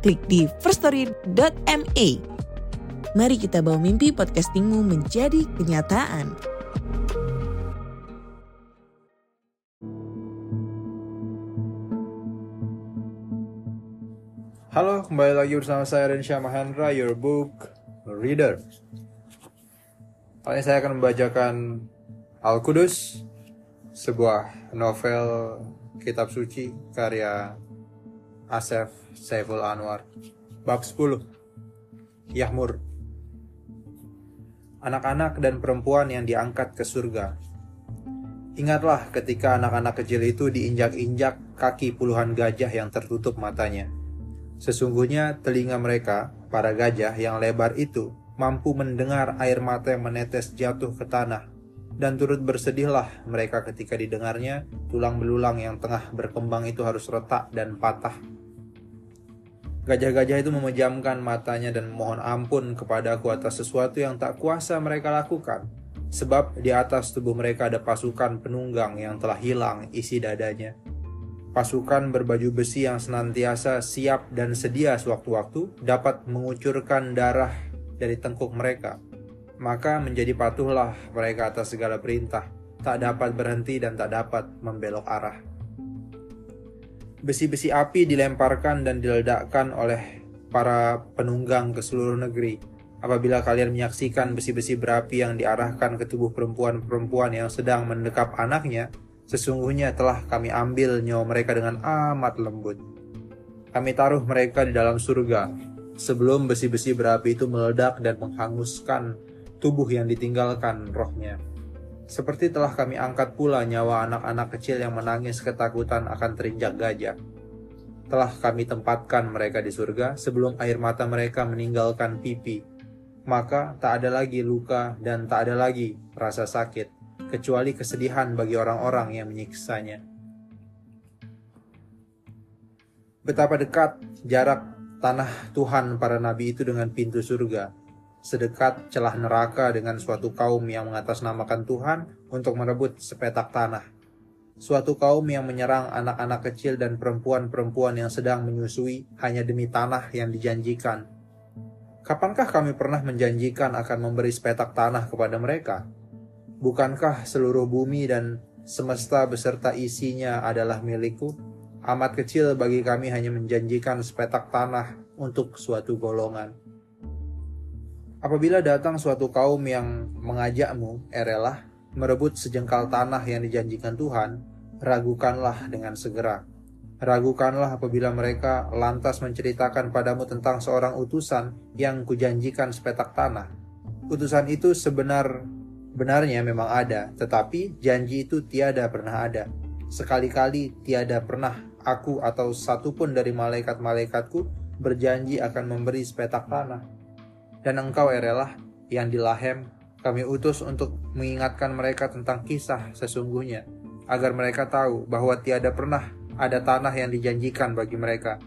klik di firststory.me. Mari kita bawa mimpi podcastingmu menjadi kenyataan. Halo, kembali lagi bersama saya Rensha Mahendra, your book reader. Kali ini saya akan membacakan Al-Qudus, sebuah novel kitab suci karya Asef Saiful Anwar. Bab 10. Yahmur. Anak-anak dan perempuan yang diangkat ke surga. Ingatlah ketika anak-anak kecil itu diinjak-injak kaki puluhan gajah yang tertutup matanya. Sesungguhnya telinga mereka, para gajah yang lebar itu, mampu mendengar air mata yang menetes jatuh ke tanah. Dan turut bersedihlah mereka ketika didengarnya, tulang belulang yang tengah berkembang itu harus retak dan patah. Gajah-gajah itu memejamkan matanya dan mohon ampun kepadaku atas sesuatu yang tak kuasa mereka lakukan. Sebab di atas tubuh mereka ada pasukan penunggang yang telah hilang isi dadanya. Pasukan berbaju besi yang senantiasa siap dan sedia sewaktu-waktu dapat mengucurkan darah dari tengkuk mereka. Maka menjadi patuhlah mereka atas segala perintah, tak dapat berhenti dan tak dapat membelok arah. Besi-besi api dilemparkan dan diledakkan oleh para penunggang ke seluruh negeri. Apabila kalian menyaksikan besi-besi berapi yang diarahkan ke tubuh perempuan-perempuan yang sedang mendekap anaknya, sesungguhnya telah kami ambil nyawa mereka dengan amat lembut. Kami taruh mereka di dalam surga, sebelum besi-besi berapi itu meledak dan menghanguskan tubuh yang ditinggalkan rohnya. Seperti telah kami angkat pula nyawa anak-anak kecil yang menangis ketakutan akan terinjak gajah. Telah kami tempatkan mereka di surga sebelum air mata mereka meninggalkan pipi. Maka tak ada lagi luka dan tak ada lagi rasa sakit, kecuali kesedihan bagi orang-orang yang menyiksanya. Betapa dekat jarak tanah Tuhan para nabi itu dengan pintu surga, sedekat celah neraka dengan suatu kaum yang mengatasnamakan Tuhan untuk merebut sepetak tanah. Suatu kaum yang menyerang anak-anak kecil dan perempuan-perempuan yang sedang menyusui hanya demi tanah yang dijanjikan. Kapankah kami pernah menjanjikan akan memberi sepetak tanah kepada mereka? Bukankah seluruh bumi dan semesta beserta isinya adalah milikku? Amat kecil bagi kami hanya menjanjikan sepetak tanah untuk suatu golongan. Apabila datang suatu kaum yang mengajakmu, erelah, merebut sejengkal tanah yang dijanjikan Tuhan, ragukanlah dengan segera. Ragukanlah apabila mereka lantas menceritakan padamu tentang seorang utusan yang kujanjikan sepetak tanah. Utusan itu sebenar benarnya memang ada, tetapi janji itu tiada pernah ada. Sekali-kali tiada pernah aku atau satupun dari malaikat-malaikatku berjanji akan memberi sepetak tanah dan engkau erelah yang di Lahem kami utus untuk mengingatkan mereka tentang kisah sesungguhnya agar mereka tahu bahwa tiada pernah ada tanah yang dijanjikan bagi mereka.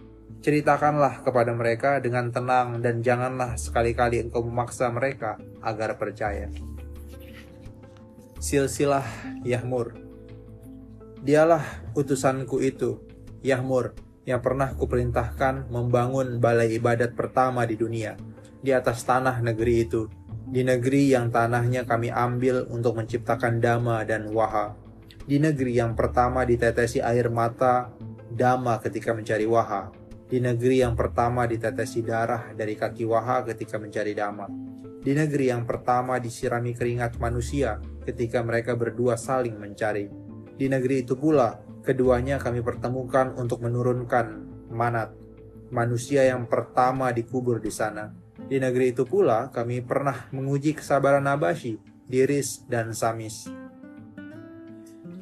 Ceritakanlah kepada mereka dengan tenang dan janganlah sekali-kali engkau memaksa mereka agar percaya. Silsilah Yahmur Dialah utusanku itu, Yahmur, yang pernah kuperintahkan membangun balai ibadat pertama di dunia di atas tanah negeri itu, di negeri yang tanahnya kami ambil untuk menciptakan Dama dan Waha, di negeri yang pertama ditetesi air mata Dama ketika mencari Waha, di negeri yang pertama ditetesi darah dari kaki Waha ketika mencari Dama, di negeri yang pertama disirami keringat manusia ketika mereka berdua saling mencari. Di negeri itu pula, keduanya kami pertemukan untuk menurunkan manat, manusia yang pertama dikubur di sana di negeri itu pula kami pernah menguji kesabaran Nabashi, Diris, dan Samis.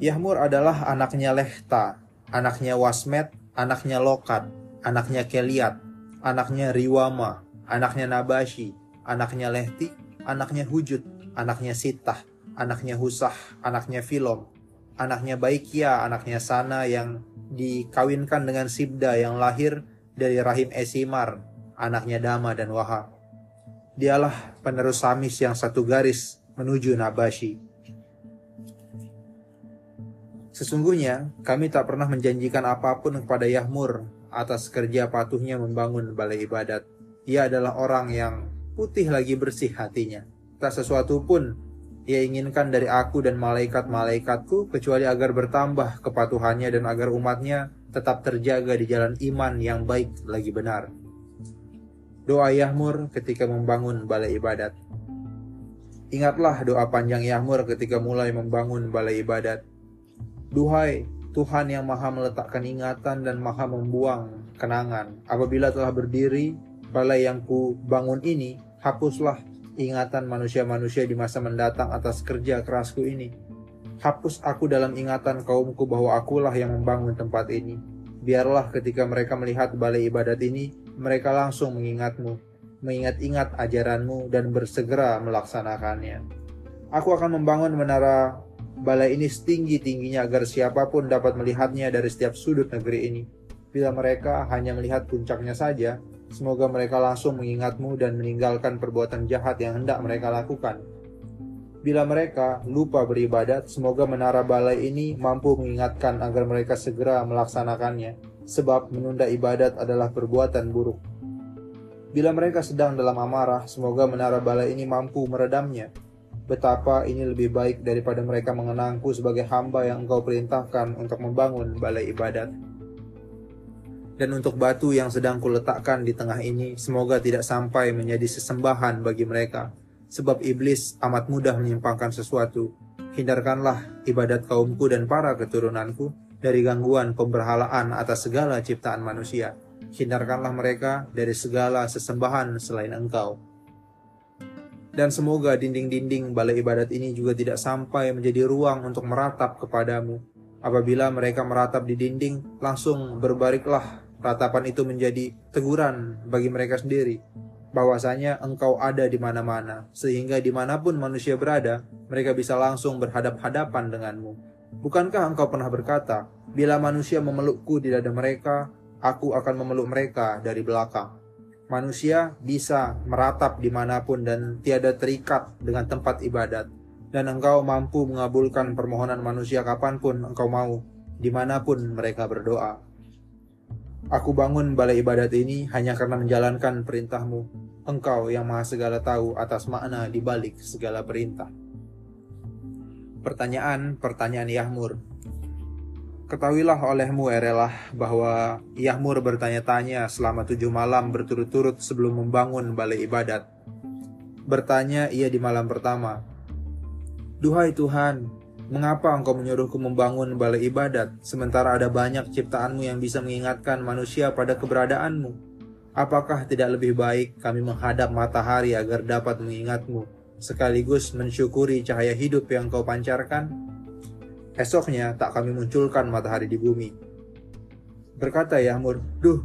Yahmur adalah anaknya Lehta, anaknya Wasmet, anaknya Lokat, anaknya Keliat, anaknya Riwama, anaknya Nabashi, anaknya Lehti, anaknya Hujud, anaknya Sitah, anaknya Husah, anaknya Filom, anaknya Baikia, anaknya Sana yang dikawinkan dengan Sibda yang lahir dari rahim Esimar, anaknya Dama dan Waha. Dialah penerus Samis yang satu garis menuju Nabashi. Sesungguhnya kami tak pernah menjanjikan apa pun kepada Yahmur atas kerja patuhnya membangun balai ibadat. Ia adalah orang yang putih lagi bersih hatinya. Tak sesuatu pun ia inginkan dari aku dan malaikat-malaikatku kecuali agar bertambah kepatuhannya dan agar umatnya tetap terjaga di jalan iman yang baik lagi benar doa Yahmur ketika membangun balai ibadat. Ingatlah doa panjang Yahmur ketika mulai membangun balai ibadat. Duhai Tuhan yang maha meletakkan ingatan dan maha membuang kenangan. Apabila telah berdiri balai yang ku bangun ini, hapuslah ingatan manusia-manusia di masa mendatang atas kerja kerasku ini. Hapus aku dalam ingatan kaumku bahwa akulah yang membangun tempat ini. Biarlah ketika mereka melihat balai ibadat ini, mereka langsung mengingatmu, mengingat-ingat ajaranmu dan bersegera melaksanakannya. Aku akan membangun menara balai ini setinggi-tingginya agar siapa pun dapat melihatnya dari setiap sudut negeri ini. Bila mereka hanya melihat puncaknya saja, semoga mereka langsung mengingatmu dan meninggalkan perbuatan jahat yang hendak mereka lakukan. Bila mereka lupa beribadat, semoga menara balai ini mampu mengingatkan agar mereka segera melaksanakannya sebab menunda ibadat adalah perbuatan buruk. Bila mereka sedang dalam amarah, semoga menara balai ini mampu meredamnya. Betapa ini lebih baik daripada mereka mengenangku sebagai hamba yang engkau perintahkan untuk membangun balai ibadat. Dan untuk batu yang sedang kuletakkan di tengah ini, semoga tidak sampai menjadi sesembahan bagi mereka, sebab iblis amat mudah menyimpangkan sesuatu. Hindarkanlah ibadat kaumku dan para keturunanku, dari gangguan pemberhalaan atas segala ciptaan manusia. Hindarkanlah mereka dari segala sesembahan selain engkau. Dan semoga dinding-dinding balai ibadat ini juga tidak sampai menjadi ruang untuk meratap kepadamu. Apabila mereka meratap di dinding, langsung berbariklah ratapan itu menjadi teguran bagi mereka sendiri bahwasanya engkau ada di mana-mana, sehingga di mana pun manusia berada, mereka bisa langsung berhadap-hadapan denganmu Bukankah engkau pernah berkata, bila manusia memelukku di dada mereka, aku akan memeluk mereka dari belakang. Manusia bisa meratap di mana pun dan tiada terikat dengan tempat ibadat. Dan engkau mampu mengabulkan permohonan manusia kapan pun engkau mau, di mana pun mereka berdoa. Aku bangun balai ibadat ini hanya karena menjalankan perintahmu. Engkau yang maha segala tahu atas makna di balik segala perintah. Pertanyaan-pertanyaan Yahmur Ketahuilah olehmu Erelah bahwa Yahmur bertanya-tanya selama tujuh malam berturut-turut sebelum membangun balai ibadat. Bertanya ia di malam pertama, Duhai Tuhan, mengapa engkau menyuruhku membangun balai ibadat, sementara ada banyak ciptaanmu yang bisa mengingatkan manusia pada keberadaanmu? Apakah tidak lebih baik kami menghadap matahari agar dapat mengingatmu, sekaligus mensyukuri cahaya hidup yang kau pancarkan. Esoknya tak kami munculkan matahari di bumi. Berkata Yahmur, Duh,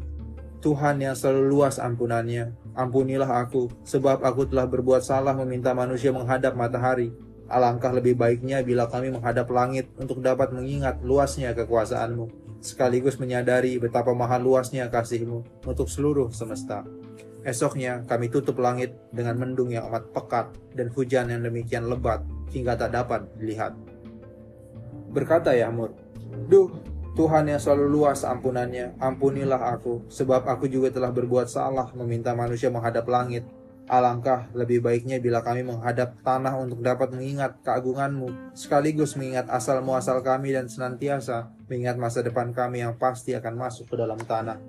Tuhan yang selalu luas ampunannya, ampunilah aku, sebab aku telah berbuat salah meminta manusia menghadap matahari. Alangkah lebih baiknya bila kami menghadap langit untuk dapat mengingat luasnya kekuasaanmu, sekaligus menyadari betapa mahal luasnya kasihmu untuk seluruh semesta. Esoknya kami tutup langit dengan mendung yang amat pekat dan hujan yang demikian lebat hingga tak dapat dilihat. Berkata Yahmur, Duh, Tuhan yang selalu luas ampunannya, ampunilah aku, sebab aku juga telah berbuat salah meminta manusia menghadap langit. Alangkah lebih baiknya bila kami menghadap tanah untuk dapat mengingat keagunganmu, sekaligus mengingat asal muasal kami dan senantiasa mengingat masa depan kami yang pasti akan masuk ke dalam tanah.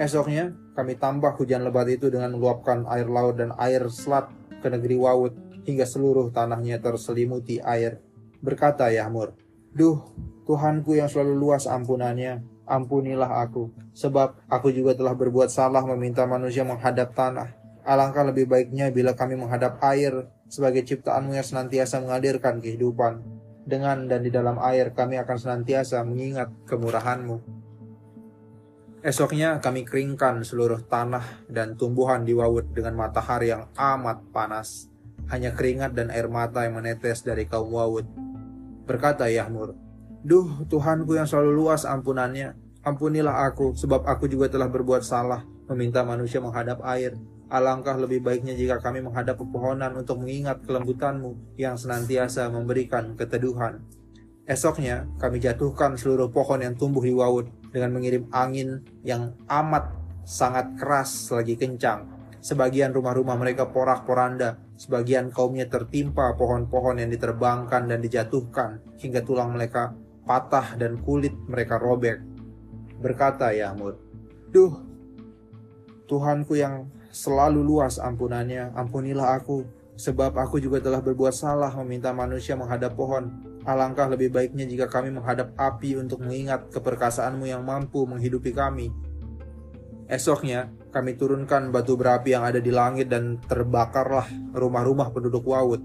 Esoknya, kami tambah hujan lebat itu dengan meluapkan air laut dan air selat ke negeri Wawut hingga seluruh tanahnya terselimuti air. Berkata Yahmur, Duh, Tuhanku yang selalu luas ampunannya, ampunilah aku, sebab aku juga telah berbuat salah meminta manusia menghadap tanah. Alangkah lebih baiknya bila kami menghadap air sebagai ciptaanmu yang senantiasa mengalirkan kehidupan. Dengan dan di dalam air kami akan senantiasa mengingat kemurahanmu. Esoknya kami keringkan seluruh tanah dan tumbuhan di Wawut dengan matahari yang amat panas. Hanya keringat dan air mata yang menetes dari kaum Wawut. Berkata Yahmur, Duh Tuhanku yang selalu luas ampunannya, ampunilah aku sebab aku juga telah berbuat salah meminta manusia menghadap air. Alangkah lebih baiknya jika kami menghadap pepohonan untuk mengingat kelembutanmu yang senantiasa memberikan keteduhan. Esoknya kami jatuhkan seluruh pohon yang tumbuh di Wawut dengan mengirim angin yang amat sangat keras lagi kencang. Sebagian rumah-rumah mereka porak-poranda, sebagian kaumnya tertimpa pohon-pohon yang diterbangkan dan dijatuhkan hingga tulang mereka patah dan kulit mereka robek. Berkata Yahmud, Duh, Tuhanku yang selalu luas ampunannya, ampunilah aku, sebab aku juga telah berbuat salah meminta manusia menghadap pohon Alangkah lebih baiknya jika kami menghadap api untuk mengingat keperkasaanmu yang mampu menghidupi kami. Esoknya, kami turunkan batu berapi yang ada di langit dan terbakarlah rumah-rumah penduduk Wawut.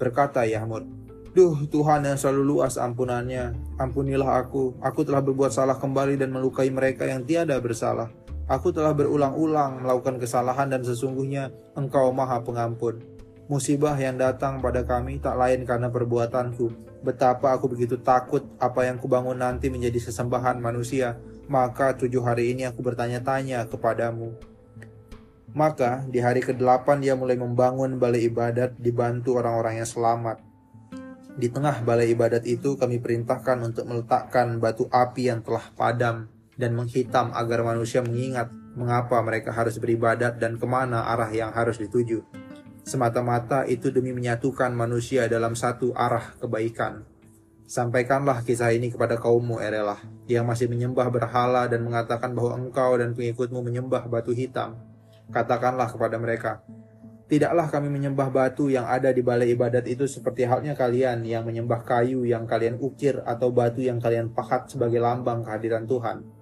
Berkata Yahmud, Duh Tuhan yang selalu luas ampunannya, ampunilah aku, aku telah berbuat salah kembali dan melukai mereka yang tiada bersalah. Aku telah berulang-ulang melakukan kesalahan dan sesungguhnya engkau maha pengampun. Musibah yang datang pada kami tak lain karena perbuatanku, Betapa aku begitu takut apa yang kubangun nanti menjadi sesembahan manusia. Maka tujuh hari ini aku bertanya-tanya kepadamu. Maka di hari ke-8 dia mulai membangun balai ibadat dibantu orang-orang yang selamat. Di tengah balai ibadat itu kami perintahkan untuk meletakkan batu api yang telah padam dan menghitam agar manusia mengingat mengapa mereka harus beribadat dan ke mana arah yang harus dituju. Semata-mata itu demi menyatukan manusia dalam satu arah kebaikan. Sampaikanlah kisah ini kepada kaummu Erelah, yang masih menyembah berhala dan mengatakan bahwa engkau dan pengikutmu menyembah batu hitam. Katakanlah kepada mereka, Tidaklah kami menyembah batu yang ada di balai ibadat itu seperti halnya kalian yang menyembah kayu yang kalian ukir atau batu yang kalian pahat sebagai lambang kehadiran Tuhan.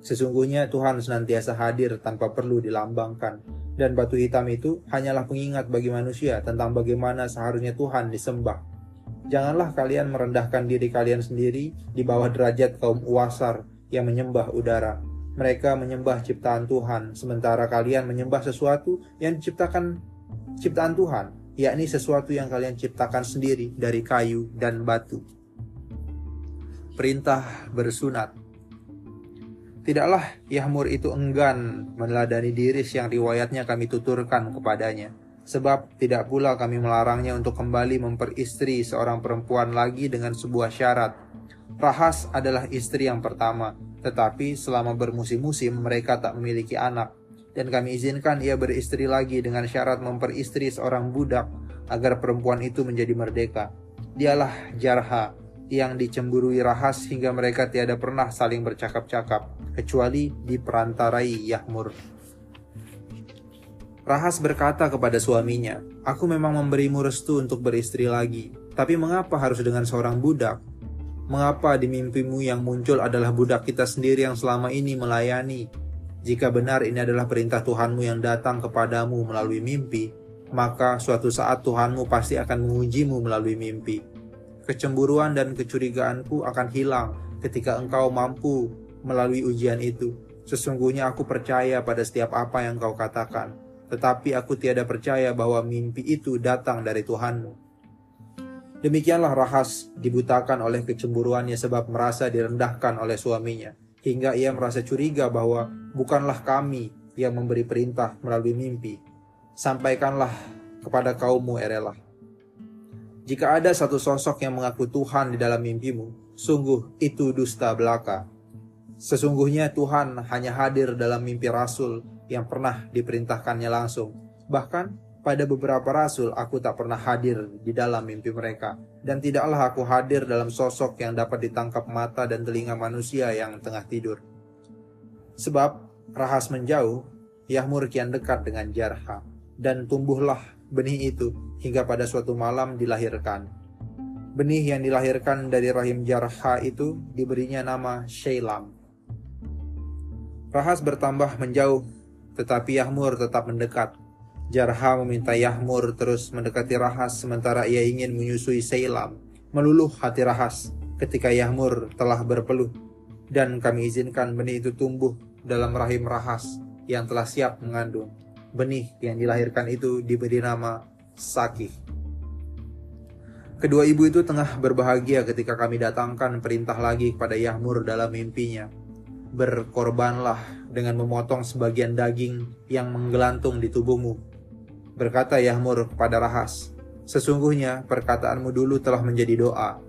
Sesungguhnya Tuhan senantiasa hadir tanpa perlu dilambangkan dan batu hitam itu hanyalah pengingat bagi manusia tentang bagaimana seharusnya Tuhan disembah. Janganlah kalian merendahkan diri kalian sendiri di bawah derajat kaum uasar yang menyembah udara. Mereka menyembah ciptaan Tuhan, sementara kalian menyembah sesuatu yang diciptakan ciptaan Tuhan, yakni sesuatu yang kalian ciptakan sendiri dari kayu dan batu. Perintah bersunat Tidaklah Yahmur itu enggan meneladani diris yang riwayatnya kami tuturkan kepadanya. Sebab tidak pula kami melarangnya untuk kembali memperistri seorang perempuan lagi dengan sebuah syarat. Rahas adalah istri yang pertama, tetapi selama bermusim-musim mereka tak memiliki anak. Dan kami izinkan ia beristri lagi dengan syarat memperistri seorang budak agar perempuan itu menjadi merdeka. Dialah Jarha, yang dicemburui rahas hingga mereka tiada pernah saling bercakap-cakap, kecuali diperantarai Yahmur. Rahas berkata kepada suaminya, Aku memang memberimu restu untuk beristri lagi, tapi mengapa harus dengan seorang budak? Mengapa di mimpimu yang muncul adalah budak kita sendiri yang selama ini melayani? Jika benar ini adalah perintah Tuhanmu yang datang kepadamu melalui mimpi, maka suatu saat Tuhanmu pasti akan mengujimu melalui mimpi Kecemburuan dan kecurigaanku akan hilang ketika engkau mampu melalui ujian itu. Sesungguhnya aku percaya pada setiap apa yang kau katakan, tetapi aku tiada percaya bahwa mimpi itu datang dari Tuhanmu. Demikianlah Rahas dibutakan oleh kecemburuannya sebab merasa direndahkan oleh suaminya, hingga ia merasa curiga bahwa bukanlah kami yang memberi perintah melalui mimpi. Sampaikanlah kepada kaummu Erelah jika ada satu sosok yang mengaku Tuhan di dalam mimpimu, sungguh itu dusta belaka. Sesungguhnya Tuhan hanya hadir dalam mimpi rasul yang pernah diperintahkannya langsung. Bahkan pada beberapa rasul aku tak pernah hadir di dalam mimpi mereka. Dan tidaklah aku hadir dalam sosok yang dapat ditangkap mata dan telinga manusia yang tengah tidur. Sebab rahas menjauh, Yahmur kian dekat dengan Jarha. Dan tumbuhlah benih itu hingga pada suatu malam dilahirkan. Benih yang dilahirkan dari rahim Jarha itu diberinya nama Shailam. Rahas bertambah menjauh, tetapi Yahmur tetap mendekat. Jarha meminta Yahmur terus mendekati Rahas sementara ia ingin menyusui Shailam. Meluluh hati Rahas ketika Yahmur telah berpeluh. Dan kami izinkan benih itu tumbuh dalam rahim rahas yang telah siap mengandung. Benih yang dilahirkan itu diberi nama Sakih. Kedua ibu itu tengah berbahagia ketika kami datangkan perintah lagi kepada Yahmur dalam mimpinya. Berkorbanlah dengan memotong sebagian daging yang menggelantung di tubuhmu. Berkata Yahmur kepada Rahas, Sesungguhnya perkataanmu dulu telah menjadi doa,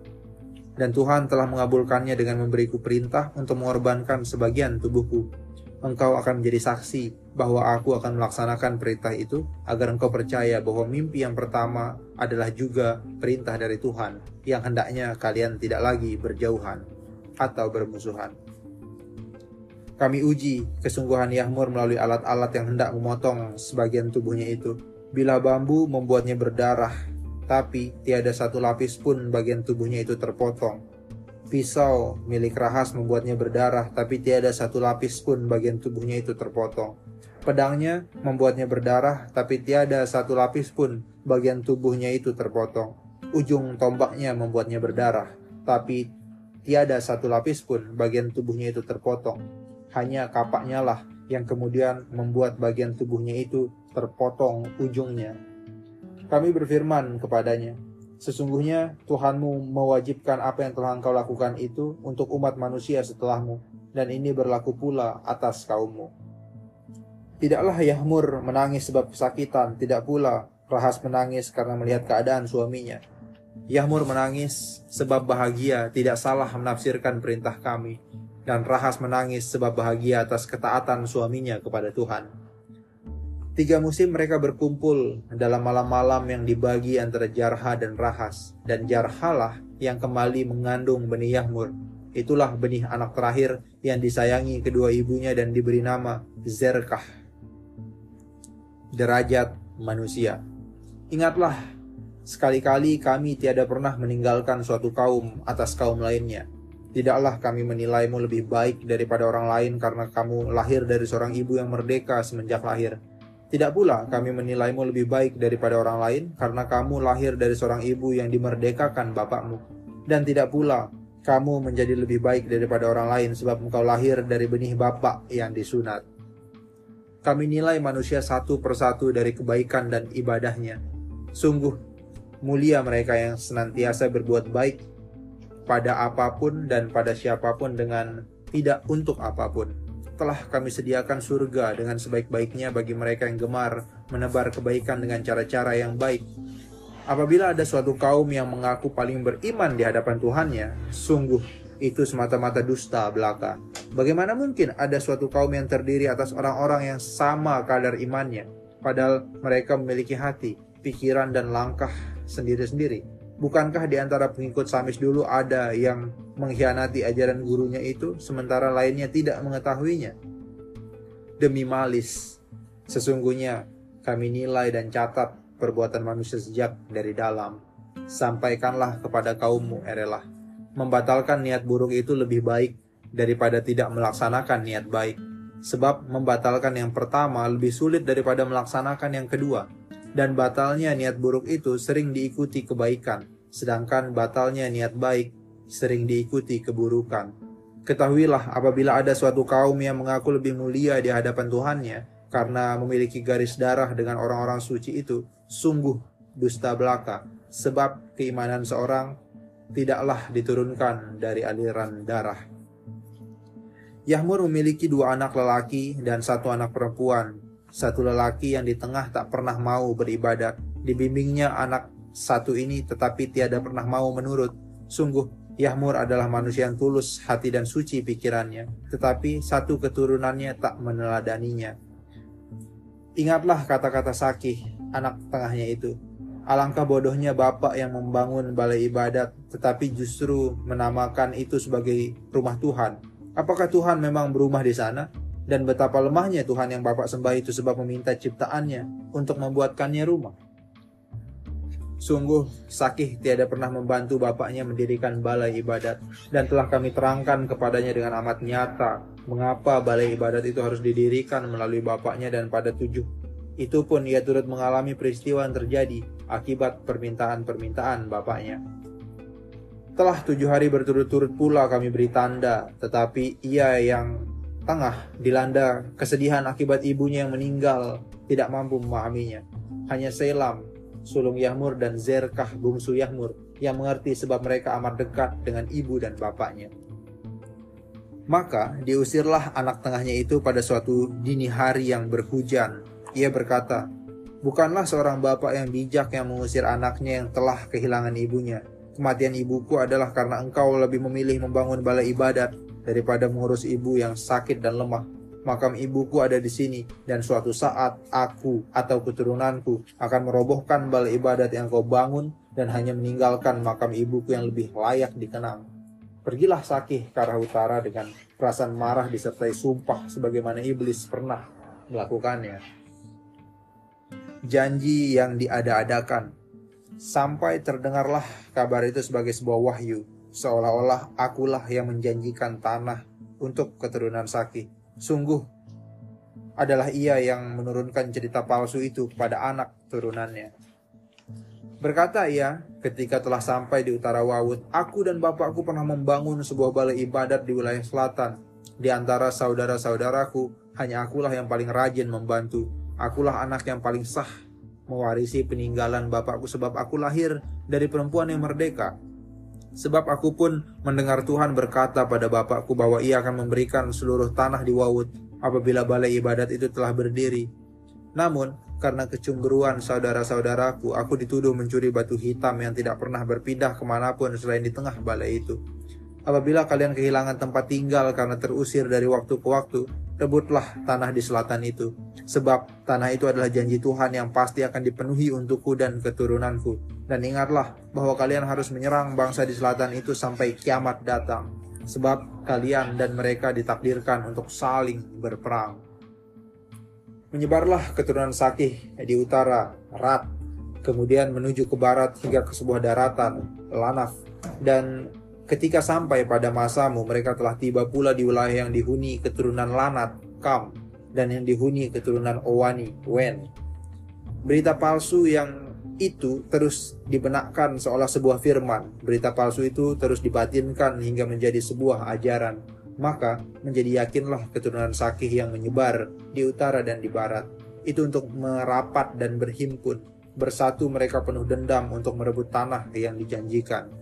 dan Tuhan telah mengabulkannya dengan memberiku perintah untuk mengorbankan sebagian tubuhku. Engkau akan menjadi saksi bahwa aku akan melaksanakan perintah itu agar engkau percaya bahwa mimpi yang pertama adalah juga perintah dari Tuhan yang hendaknya kalian tidak lagi berjauhan atau bermusuhan. Kami uji kesungguhan Yahmur melalui alat-alat yang hendak memotong sebagian tubuhnya itu. Bila bambu membuatnya berdarah, tapi tiada satu lapis pun bagian tubuhnya itu terpotong Pisau milik Rahas membuatnya berdarah, tapi tiada satu lapis pun bagian tubuhnya itu terpotong. Pedangnya membuatnya berdarah, tapi tiada satu lapis pun bagian tubuhnya itu terpotong. Ujung tombaknya membuatnya berdarah, tapi tiada satu lapis pun bagian tubuhnya itu terpotong. Hanya kapaknya lah yang kemudian membuat bagian tubuhnya itu terpotong ujungnya. Kami berfirman kepadanya, Sesungguhnya Tuhanmu mewajibkan apa yang telah engkau lakukan itu untuk umat manusia setelahmu, dan ini berlaku pula atas kaummu. Tidaklah Yahmur menangis sebab kesakitan, tidak pula Rahas menangis karena melihat keadaan suaminya. Yahmur menangis sebab bahagia tidak salah menafsirkan perintah kami, dan Rahas menangis sebab bahagia atas ketaatan suaminya kepada Tuhan. Tiga musim mereka berkumpul dalam malam-malam yang dibagi antara Jarha dan Rahas. Dan Jarhalah yang kembali mengandung benih Yahmur. Itulah benih anak terakhir yang disayangi kedua ibunya dan diberi nama Zerkah. Derajat manusia. Ingatlah, sekali-kali kami tiada pernah meninggalkan suatu kaum atas kaum lainnya. Tidaklah kami menilaimu lebih baik daripada orang lain karena kamu lahir dari seorang ibu yang merdeka semenjak lahir tidak pula kami menilaimu lebih baik daripada orang lain karena kamu lahir dari seorang ibu yang dimerdekakan bapakmu. Dan tidak pula kamu menjadi lebih baik daripada orang lain sebab engkau lahir dari benih bapak yang disunat. Kami nilai manusia satu persatu dari kebaikan dan ibadahnya. Sungguh mulia mereka yang senantiasa berbuat baik pada apa pun dan pada siapa pun dengan tidak untuk apa pun telah kami sediakan surga dengan sebaik-baiknya bagi mereka yang gemar menebar kebaikan dengan cara-cara yang baik. Apabila ada suatu kaum yang mengaku paling beriman di hadapan Tuhannya, sungguh itu semata-mata dusta belaka. Bagaimana mungkin ada suatu kaum yang terdiri atas orang-orang yang sama kadar imannya, padahal mereka memiliki hati, pikiran, dan langkah sendiri-sendiri? Bukankah di antara pengikut Samis dulu ada yang mengkhianati ajaran gurunya itu sementara lainnya tidak mengetahuinya? Demi malis, sesungguhnya kami nilai dan catat perbuatan manusia sejak dari dalam. Sampaikanlah kepada kaummu, Erelah. Membatalkan niat buruk itu lebih baik daripada tidak melaksanakan niat baik. Sebab membatalkan yang pertama lebih sulit daripada melaksanakan yang kedua dan batalnya niat buruk itu sering diikuti kebaikan, sedangkan batalnya niat baik sering diikuti keburukan. Ketahuilah apabila ada suatu kaum yang mengaku lebih mulia di hadapan Tuhannya karena memiliki garis darah dengan orang-orang suci itu, sungguh dusta belaka, sebab keimanan seorang tidaklah diturunkan dari aliran darah. Yahmur memiliki dua anak lelaki dan satu anak perempuan, satu lelaki yang di tengah tak pernah mau beribadat. Dibimbingnya anak satu ini tetapi tiada pernah mau menurut. Sungguh, Yahmur adalah manusia yang tulus hati dan suci pikirannya. Tetapi satu keturunannya tak meneladaninya. Ingatlah kata-kata Sakih, anak tengahnya itu. Alangkah bodohnya bapak yang membangun balai ibadat, tetapi justru menamakan itu sebagai rumah Tuhan. Apakah Tuhan memang berumah di sana? Dan betapa lemahnya Tuhan yang Bapak sembah itu sebab meminta ciptaannya untuk membuatkannya rumah. Sungguh, Sakih tiada pernah membantu bapaknya mendirikan balai ibadat dan telah kami terangkan kepadanya dengan amat nyata mengapa balai ibadat itu harus didirikan melalui bapaknya dan pada tujuh. Itu pun ia turut mengalami peristiwa yang terjadi akibat permintaan-permintaan bapaknya. Telah tujuh hari berturut-turut pula kami beri tanda, tetapi ia yang tengah dilanda kesedihan akibat ibunya yang meninggal, tidak mampu memahaminya. Hanya Selam, sulung Yahmur dan Zerkah bungsu Yahmur yang mengerti sebab mereka amat dekat dengan ibu dan bapaknya. Maka diusirlah anak tengahnya itu pada suatu dini hari yang berhujan. Ia berkata, Bukanlah seorang bapak yang bijak yang mengusir anaknya yang telah kehilangan ibunya. Kematian ibuku adalah karena engkau lebih memilih membangun balai ibadat daripada mengurus ibu yang sakit dan lemah. Makam ibuku ada di sini, dan suatu saat aku atau keturunanku akan merobohkan balai ibadat yang kau bangun dan hanya meninggalkan makam ibuku yang lebih layak dikenang. Pergilah Sakih ke arah utara dengan perasaan marah disertai sumpah sebagaimana iblis pernah melakukannya janji yang diada-adakan. Sampai terdengarlah kabar itu sebagai sebuah wahyu, seolah-olah akulah yang menjanjikan tanah untuk keturunan Saki. Sungguh adalah ia yang menurunkan cerita palsu itu kepada anak turunannya. Berkata ia, ketika telah sampai di utara Wawut, aku dan bapakku pernah membangun sebuah balai ibadat di wilayah selatan. Di antara saudara-saudaraku, hanya akulah yang paling rajin membantu Akulah anak yang paling sah mewarisi peninggalan bapakku sebab aku lahir dari perempuan yang merdeka. Sebab aku pun mendengar Tuhan berkata pada bapakku bahwa ia akan memberikan seluruh tanah di Wawut apabila balai ibadat itu telah berdiri. Namun, karena kecemburuan saudara-saudaraku, aku dituduh mencuri batu hitam yang tidak pernah berpindah ke mana pun selain di tengah balai itu. Apabila kalian kehilangan tempat tinggal karena terusir dari waktu ke waktu, rebutlah tanah di selatan itu. Sebab tanah itu adalah janji Tuhan yang pasti akan dipenuhi untukku dan keturunanku. Dan ingatlah bahwa kalian harus menyerang bangsa di selatan itu sampai kiamat datang. Sebab kalian dan mereka ditakdirkan untuk saling berperang. Menyebarlah keturunan Sakih di utara, Rat, kemudian menuju ke barat hingga ke sebuah daratan, Lanaf, dan Ketika sampai pada masamu, mereka telah tiba pula di wilayah yang dihuni keturunan Lanat, Kam, dan yang dihuni keturunan Owani, Wen. Berita palsu yang itu terus dibenakkan seolah sebuah firman. Berita palsu itu terus dibatinkan hingga menjadi sebuah ajaran. Maka menjadi yakinlah keturunan Sakih yang menyebar di utara dan di barat. Itu untuk merapat dan berhimpun. Bersatu mereka penuh dendam untuk merebut tanah yang dijanjikan.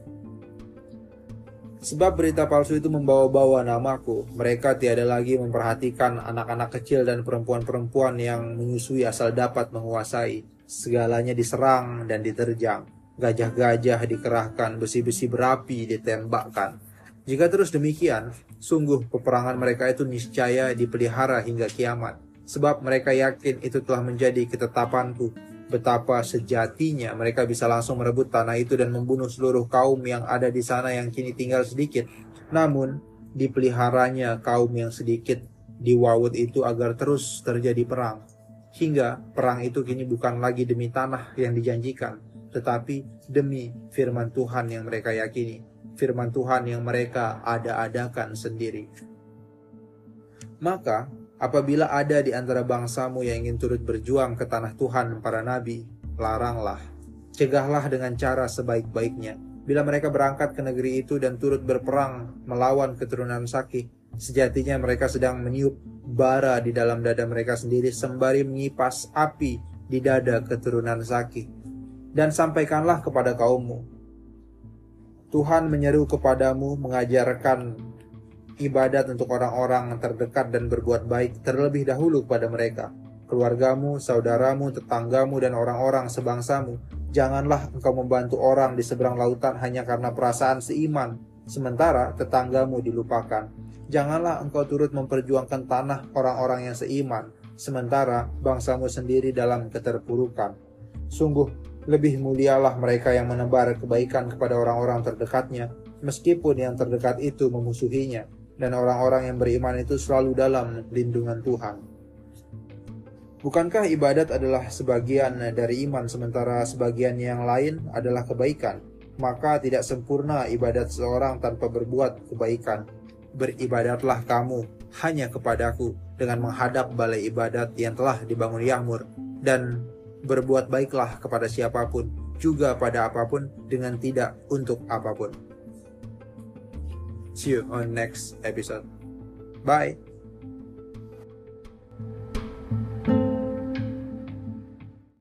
Sebab berita palsu itu membawa-bawa namaku. Mereka tiada lagi memperhatikan anak-anak kecil dan perempuan-perempuan yang menyusui asal dapat menguasai. Segalanya diserang dan diterjang. Gajah-gajah dikerahkan, besi-besi berapi ditembakkan. Jika terus demikian, sungguh peperangan mereka itu niscaya dipelihara hingga kiamat. Sebab mereka yakin itu telah menjadi ketetapanku betapa sejatinya mereka bisa langsung merebut tanah itu dan membunuh seluruh kaum yang ada di sana yang kini tinggal sedikit. Namun, dipeliharanya kaum yang sedikit di Wawut itu agar terus terjadi perang. Hingga perang itu kini bukan lagi demi tanah yang dijanjikan, tetapi demi firman Tuhan yang mereka yakini, firman Tuhan yang mereka ada-adakan sendiri. Maka Apabila ada di antara bangsamu yang ingin turut berjuang ke tanah Tuhan para nabi, laranglah. Cegahlah dengan cara sebaik-baiknya. Bila mereka berangkat ke negeri itu dan turut berperang melawan keturunan Saki, sejatinya mereka sedang meniup bara di dalam dada mereka sendiri sembari menyipas api di dada keturunan Saki. Dan sampaikanlah kepada kaummu, Tuhan menyeru kepadamu mengajarkan ibadat untuk orang-orang terdekat dan berbuat baik terlebih dahulu kepada mereka, keluargamu, saudaramu, tetanggamu, dan orang-orang sebangsamu. Janganlah engkau membantu orang di seberang lautan hanya karena perasaan seiman, sementara tetanggamu dilupakan. Janganlah engkau turut memperjuangkan tanah orang-orang yang seiman, sementara bangsamu sendiri dalam keterpurukan. Sungguh, lebih mulialah mereka yang menebar kebaikan kepada orang-orang terdekatnya, meskipun yang terdekat itu memusuhinya dan orang-orang yang beriman itu selalu dalam lindungan Tuhan. Bukankah ibadat adalah sebagian dari iman sementara sebagian yang lain adalah kebaikan? Maka tidak sempurna ibadat seorang tanpa berbuat kebaikan. Beribadatlah kamu hanya kepadaku dengan menghadap balai ibadat yang telah dibangun Yahmur dan berbuat baiklah kepada siapa pun juga pada apa pun dengan tidak untuk apa pun. See you on next episode. Bye.